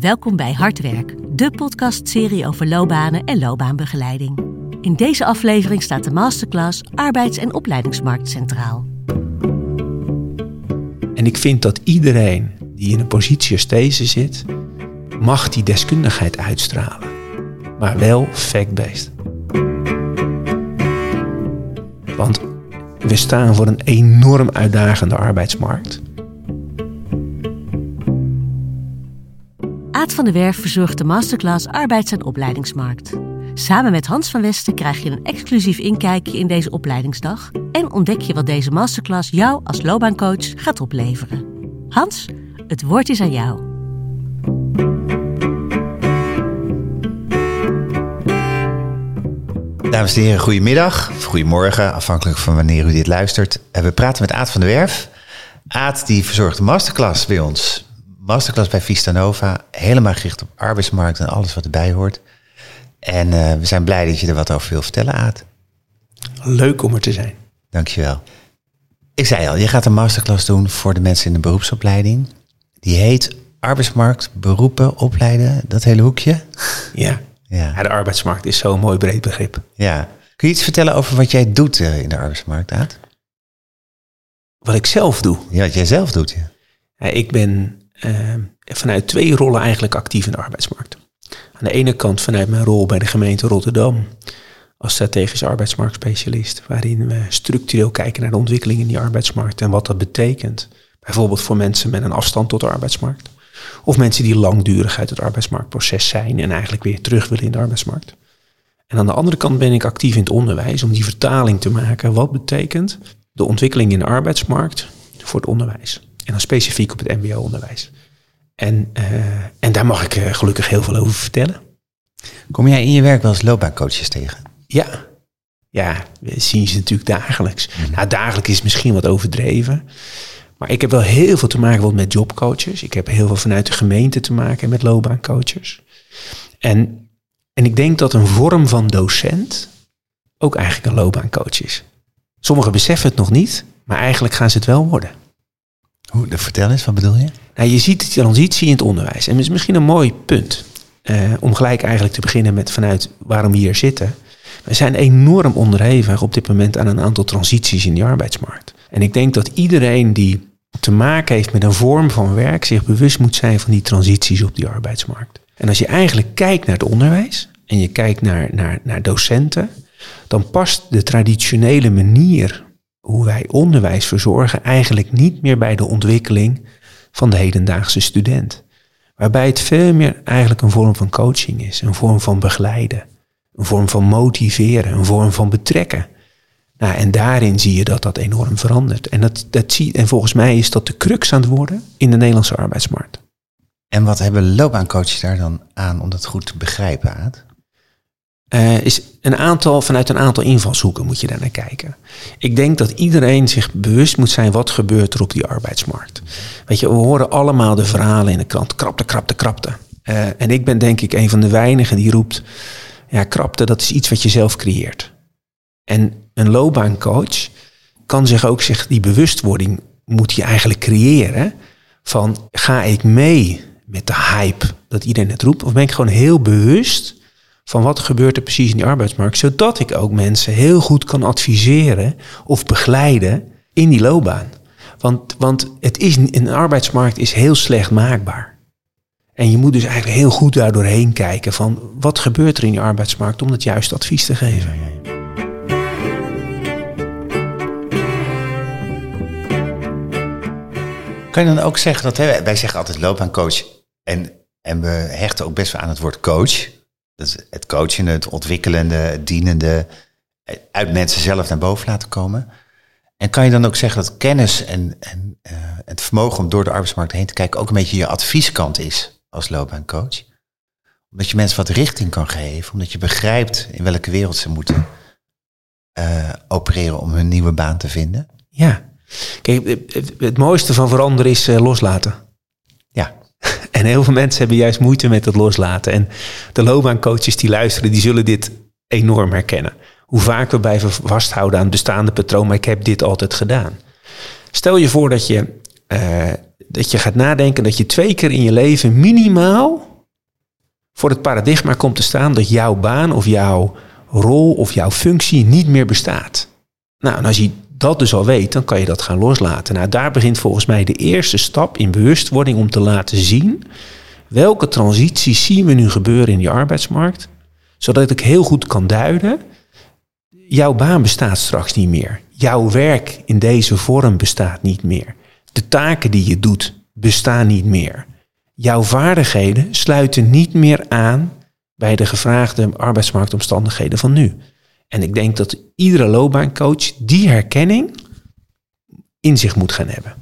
Welkom bij Hardwerk, de podcastserie over loopbanen en loopbaanbegeleiding. In deze aflevering staat de masterclass Arbeids- en Opleidingsmarkt centraal. En ik vind dat iedereen die in een positie als deze zit, mag die deskundigheid uitstralen. Maar wel fact-based. Want we staan voor een enorm uitdagende arbeidsmarkt. Aad van der Werf verzorgt de masterclass Arbeids- en Opleidingsmarkt. Samen met Hans van Westen krijg je een exclusief inkijkje in deze opleidingsdag en ontdek je wat deze masterclass jou als loopbaancoach gaat opleveren. Hans, het woord is aan jou. Dames en heren, goedemiddag of goedemorgen, afhankelijk van wanneer u dit luistert. We praten met Aad van der Werf. Aad die verzorgt de masterclass bij ons. Masterclass bij Vista Nova, helemaal gericht op arbeidsmarkt en alles wat erbij hoort. En uh, we zijn blij dat je er wat over wil vertellen, Aad. Leuk om er te zijn. Dankjewel. Ik zei al, je gaat een masterclass doen voor de mensen in de beroepsopleiding. Die heet Arbeidsmarkt, beroepen, opleiden, dat hele hoekje. Ja. Ja. ja, de arbeidsmarkt is zo'n mooi breed begrip. ja. Kun je iets vertellen over wat jij doet eh, in de arbeidsmarkt, Aad? Wat ik zelf doe. Ja, wat jij zelf doet, ja. Ik ben eh, vanuit twee rollen eigenlijk actief in de arbeidsmarkt. Aan de ene kant vanuit mijn rol bij de gemeente Rotterdam als strategisch arbeidsmarktspecialist, waarin we structureel kijken naar de ontwikkeling in die arbeidsmarkt en wat dat betekent. Bijvoorbeeld voor mensen met een afstand tot de arbeidsmarkt. Of mensen die langdurig uit het arbeidsmarktproces zijn en eigenlijk weer terug willen in de arbeidsmarkt. En aan de andere kant ben ik actief in het onderwijs om die vertaling te maken. Wat betekent de ontwikkeling in de arbeidsmarkt voor het onderwijs? En dan specifiek op het MBO-onderwijs. En, uh, en daar mag ik uh, gelukkig heel veel over vertellen. Kom jij in je werk wel eens loopbaancoaches tegen? Ja, ja we zien ze natuurlijk dagelijks. Mm -hmm. Nou, dagelijks is misschien wat overdreven. Maar ik heb wel heel veel te maken met jobcoaches. Ik heb heel veel vanuit de gemeente te maken met loopbaancoaches. En, en ik denk dat een vorm van docent ook eigenlijk een loopbaancoach is. Sommigen beseffen het nog niet, maar eigenlijk gaan ze het wel worden. Hoe, vertel eens, wat bedoel je? Nou, je ziet de transitie in het onderwijs. En dat is misschien een mooi punt. Uh, om gelijk eigenlijk te beginnen met vanuit waarom we hier zitten. We zijn enorm onderhevig op dit moment aan een aantal transities in de arbeidsmarkt. En ik denk dat iedereen die te maken heeft met een vorm van werk zich bewust moet zijn van die transities op die arbeidsmarkt. En als je eigenlijk kijkt naar het onderwijs en je kijkt naar, naar, naar docenten, dan past de traditionele manier hoe wij onderwijs verzorgen eigenlijk niet meer bij de ontwikkeling van de hedendaagse student. Waarbij het veel meer eigenlijk een vorm van coaching is, een vorm van begeleiden, een vorm van motiveren, een vorm van betrekken. Nou, en daarin zie je dat dat enorm verandert. En, dat, dat zie, en volgens mij is dat de crux aan het worden in de Nederlandse arbeidsmarkt. En wat hebben loopbaancoaches daar dan aan om dat goed te begrijpen, Aad? Uh, is een aantal, vanuit een aantal invalshoeken moet je daar naar kijken. Ik denk dat iedereen zich bewust moet zijn wat gebeurt er op die arbeidsmarkt. Weet je, we horen allemaal de verhalen in de krant. Krapte, krapte, krapte. Uh, en ik ben denk ik een van de weinigen die roept... ja, krapte, dat is iets wat je zelf creëert. En een loopbaancoach kan zich ook zich die bewustwording moet je eigenlijk creëren van ga ik mee met de hype dat iedereen het roept of ben ik gewoon heel bewust van wat gebeurt er precies in die arbeidsmarkt zodat ik ook mensen heel goed kan adviseren of begeleiden in die loopbaan. Want, want het is, een arbeidsmarkt is heel slecht maakbaar. En je moet dus eigenlijk heel goed daar doorheen kijken van wat gebeurt er in die arbeidsmarkt om het juiste advies te geven. Kan je dan ook zeggen dat, wij zeggen altijd loopbaancoach en, en we hechten ook best wel aan het woord coach. Is het coachen, het ontwikkelende, het dienende, uit mensen zelf naar boven laten komen. En kan je dan ook zeggen dat kennis en, en uh, het vermogen om door de arbeidsmarkt heen te kijken ook een beetje je advieskant is als loopbaancoach? Omdat je mensen wat richting kan geven, omdat je begrijpt in welke wereld ze moeten uh, opereren om hun nieuwe baan te vinden. Ja, Kijk, het, het, mooiste van veranderen is uh, loslaten. En heel veel mensen hebben juist moeite met het loslaten. En de loopbaancoaches die luisteren, die zullen dit enorm herkennen. Hoe vaak we blijven vasthouden aan het bestaande patroon, maar ik heb dit altijd gedaan. Stel je voor dat je uh, dat je gaat nadenken dat je twee keer in je leven minimaal voor het paradigma komt te staan dat jouw baan of jouw rol of jouw functie niet meer bestaat. Nou, en als je dat dus al weet, dan kan je dat gaan loslaten. Nou, daar begint volgens mij de eerste stap in bewustwording om te laten zien welke transities zien we nu gebeuren in die arbeidsmarkt, zodat ik heel goed kan duiden, jouw baan bestaat straks niet meer. Jouw werk in deze vorm bestaat niet meer. De taken die je doet bestaan niet meer. Jouw vaardigheden sluiten niet meer aan bij de gevraagde arbeidsmarktomstandigheden van nu. En ik denk dat iedere loopbaancoach die herkenning in zich moet gaan hebben.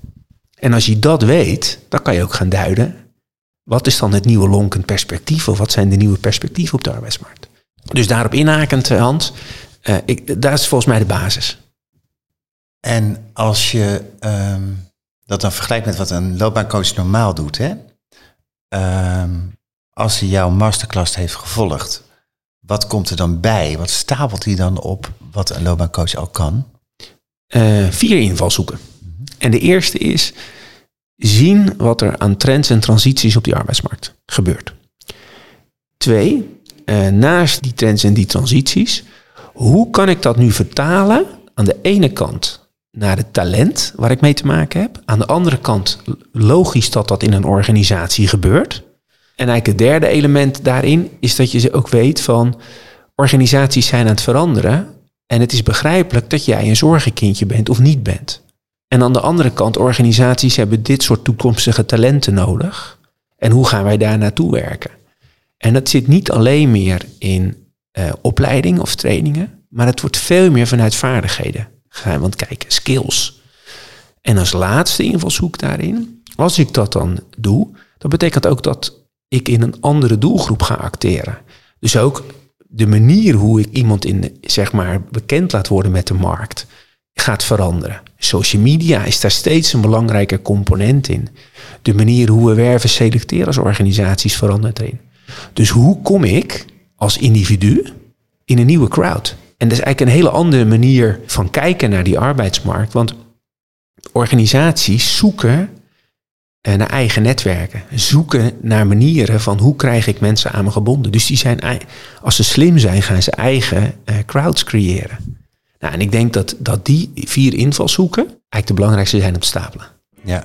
En als je dat weet, dan kan je ook gaan duiden. Wat is dan het nieuwe lonkend perspectief? Of wat zijn de nieuwe perspectieven op de arbeidsmarkt? Dus daarop inhakend, eh, Hans, uh, ik, daar is volgens mij de basis. En als je ehm, dat dan vergelijkt met wat een loopbaancoach normaal doet, hè? Ehm, als hij jouw masterclass heeft gevolgd, wat komt er dan bij? Wat stapelt hij dan op wat een loopbaancoach al kan? Uh, vier invalshoeken. En de eerste is zien wat er aan trends en transities op die arbeidsmarkt gebeurt. Twee, uh, naast die trends en die transities, hoe kan ik dat nu vertalen aan de ene kant naar het talent waar ik mee te maken heb. Aan de andere kant logisch dat dat in een organisatie gebeurt. En eigenlijk het derde element daarin is dat je ze ook weet van organisaties zijn aan het veranderen. En het is begrijpelijk dat jij een zorgenkindje bent of niet bent. En aan de andere kant, organisaties hebben dit soort toekomstige talenten nodig. En hoe gaan wij daar naartoe werken? En dat zit niet alleen meer in uh, opleiding of trainingen, maar het wordt veel meer vanuit vaardigheden gaan. Want kijk, skills. En als laatste invalshoek daarin, als ik dat dan doe, dan betekent ook dat ik in een andere doelgroep ga acteren. Dus ook de manier hoe ik iemand in, zeg maar, bekend laat worden met de markt, gaat veranderen. Social media is daar steeds een belangrijke component in. De manier hoe we werven selecteren als organisaties verandert erin. Dus hoe kom ik als individu in een nieuwe crowd? En dat is eigenlijk een hele andere manier van kijken naar die arbeidsmarkt. Want organisaties zoeken naar eigen netwerken. Zoeken naar manieren van hoe krijg ik mensen aan me gebonden. Dus die zijn, als ze slim zijn, gaan ze eigen uh, crowds creëren. Nou, en ik denk dat, dat die vier invalshoeken eigenlijk de belangrijkste zijn om te stapelen. Ja.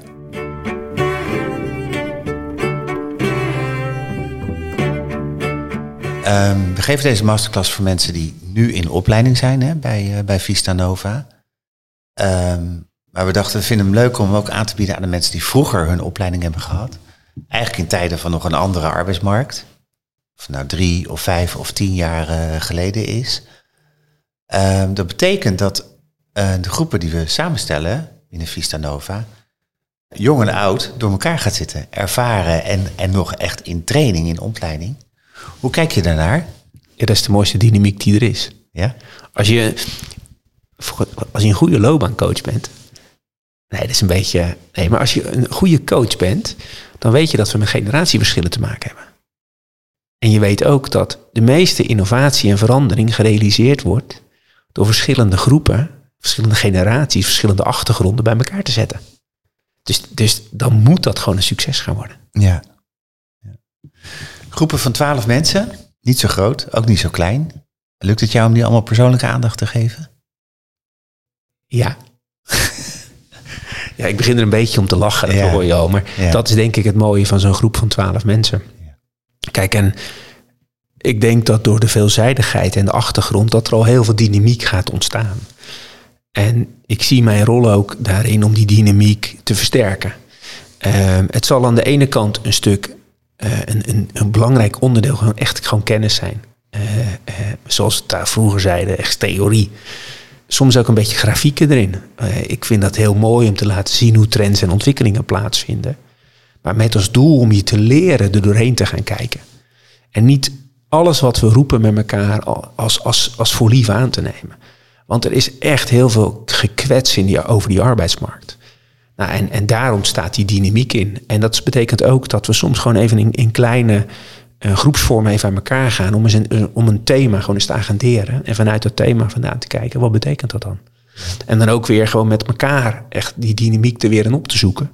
Um, we geven deze masterclass voor mensen die nu in opleiding zijn hè, bij, uh, bij Vista Nova. Um, maar we dachten, we vinden hem leuk om hem ook aan te bieden aan de mensen die vroeger hun opleiding hebben gehad. Eigenlijk in tijden van nog een andere arbeidsmarkt. Of nou drie of vijf of tien jaar uh, geleden is. Um, dat betekent dat uh, de groepen die we samenstellen binnen Vista Nova, jong en oud, door elkaar gaat zitten. Ervaren en, en nog echt in training, in opleiding. Hoe kijk je daarnaar? Ja, dat is de mooiste dynamiek die er is. Ja? Als je, als je een goede loopbaancoach bent, Nee, dat is een beetje. Nee, maar als je een goede coach bent, dan weet je dat we met generatieverschillen te maken hebben. En je weet ook dat de meeste innovatie en verandering gerealiseerd wordt door verschillende groepen, verschillende generaties, verschillende achtergronden bij elkaar te zetten. Dus, dus dan moet dat gewoon een succes gaan worden. Ja. ja. Groepen van twaalf mensen, niet zo groot, ook niet zo klein. Lukt het jou om die allemaal persoonlijke aandacht te geven? Ja. Ja, ik begin er een beetje om te lachen, dat hoor je al. Maar dat is denk ik het mooie van zo'n groep van twaalf mensen. Kijk, en ik denk dat door de veelzijdigheid en de achtergrond... dat er al heel veel dynamiek gaat ontstaan. En ik zie mijn rol ook daarin om die dynamiek te versterken. Ehm, het zal aan de ene kant een stuk, uh, een, een, een, belangrijk onderdeel... gewoon echt gewoon kennis zijn. Uh, zoals we daar vroeger zeiden, echt theorie soms ook een beetje grafieken erin. Uh, ik vind dat heel mooi om te laten zien hoe trends en ontwikkelingen plaatsvinden. Maar met als doel om je te leren er doorheen te gaan kijken. En niet alles wat we roepen met elkaar als, als, als voor lief aan te nemen. Want er is echt heel veel gekwets in die, over die arbeidsmarkt. Nou, en, en daar ontstaat die dynamiek in. En dat betekent ook dat we soms gewoon even in, in kleine uh, groepsvorm even aan elkaar gaan om, eens een, om een thema gewoon eens te agenderen. En vanuit dat thema vandaan te kijken, wat betekent dat dan? En dan ook weer gewoon met elkaar echt die dynamiek er weer in op te zoeken.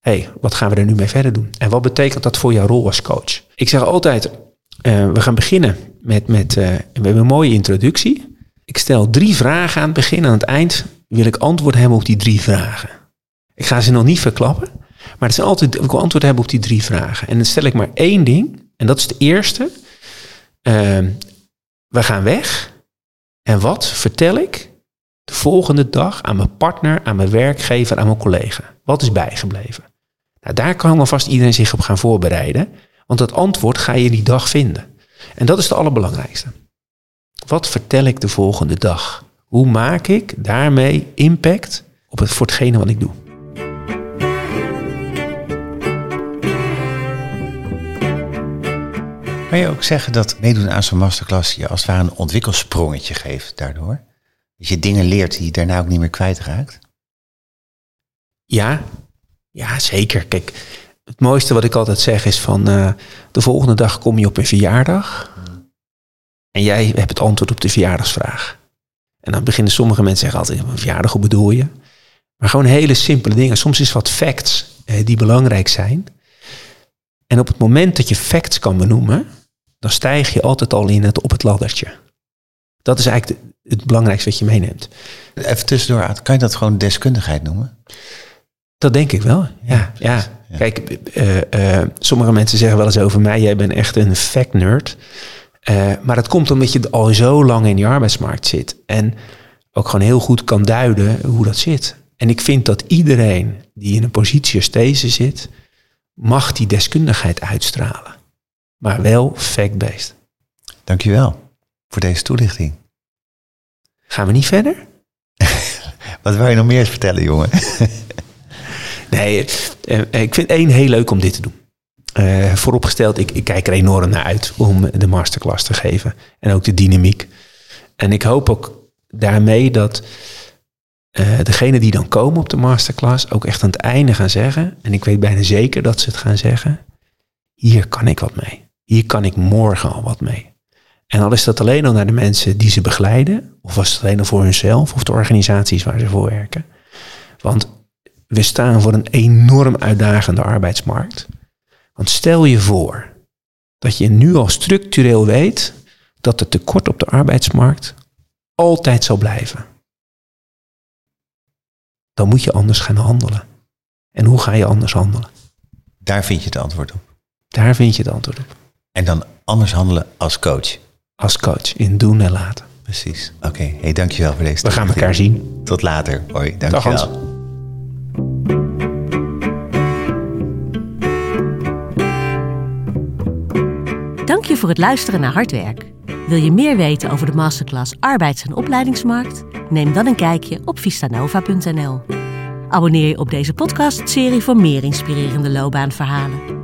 hey, wat gaan we er nu mee verder doen? En wat betekent dat voor jouw rol als coach? Ik zeg altijd, eh, we gaan beginnen met, met uh, we hebben een mooie introductie. Ik stel drie vragen aan het begin. Aan het eind wil ik antwoord hebben op die drie vragen. Ik ga ze nog niet verklappen, maar het is altijd, ik wil antwoord hebben op die drie vragen. En dan stel ik maar één ding, en dat is de eerste. Uh, we gaan weg. En wat vertel ik de volgende dag aan mijn partner, aan mijn werkgever, aan mijn collega? Wat is bijgebleven? Nou, daar kan alvast iedereen zich op gaan voorbereiden. Want dat antwoord ga je die dag vinden. En dat is het allerbelangrijkste. Wat vertel ik de volgende dag? Hoe maak ik daarmee impact op het, voor hetgene wat ik doe? Kan je ook zeggen dat meedoen aan zo'n masterclass je als het ware een ontwikkelsprongetje geeft daardoor? Dat je dingen leert die je daarna ook niet meer kwijtraakt? Ja, ja zeker. Kijk, het mooiste wat ik altijd zeg is van uh, de volgende dag kom je op een verjaardag en jij hebt het antwoord op de verjaardagsvraag. En dan beginnen sommige mensen zeggen altijd, een verjaardag, hoe bedoel je? Maar gewoon hele simpele dingen. Soms is wat facts eh, die belangrijk zijn. En op het moment dat je facts kan benoemen, dan stijg je altijd al in het op het laddertje. Dat is eigenlijk het belangrijkste wat je meeneemt. Even tussendoor, kan je dat gewoon deskundigheid noemen? Dat denk ik wel, ja. ja, Kijk, uh, uh, sommige mensen zeggen wel eens over mij, jij bent echt een fact nerd. Uh, maar dat komt omdat je al zo lang in die arbeidsmarkt zit. En ook gewoon heel goed kan duiden hoe dat zit. En ik vind dat iedereen die in een positie als deze zit, mag die deskundigheid uitstralen. Maar wel fact-based. Dankjewel voor deze toelichting. Gaan we niet verder? Wat wil je nog meer vertellen, jongen? nee, eh, ik vind één heel leuk om dit te doen. Uh, vooropgesteld, ik, ik, kijk er enorm naar uit om de masterclass te geven. En ook de dynamiek. En ik hoop ook daarmee dat uh, degenen die dan komen op de masterclass ook echt aan het einde gaan zeggen. En ik weet bijna zeker dat ze het gaan zeggen. Hier kan ik wat mee. Hier kan ik morgen al wat mee. En al is dat alleen al naar de mensen die ze begeleiden, of was het alleen al voor hunzelf of de organisaties waar ze voor werken. Want we staan voor een enorm uitdagende arbeidsmarkt. Want stel je voor dat je nu al structureel weet dat het tekort op de arbeidsmarkt altijd zal blijven. Dan moet je anders gaan handelen. En hoe ga je anders handelen? Daar vind je het antwoord op. Daar vind je het antwoord op. En dan anders handelen als coach. Als coach, in doen en laten. Precies. Oké, okay. hey, dankjewel voor deze We gaan elkaar zien. Tot later. Hoi, dankjewel. Dag Hans. Dank je voor het luisteren naar Hardwerk. Wil je meer weten over de masterclass Arbeids- en Opleidingsmarkt? Neem dan een kijkje op vistanova.nl. Abonneer je op deze podcastserie voor meer inspirerende loopbaanverhalen.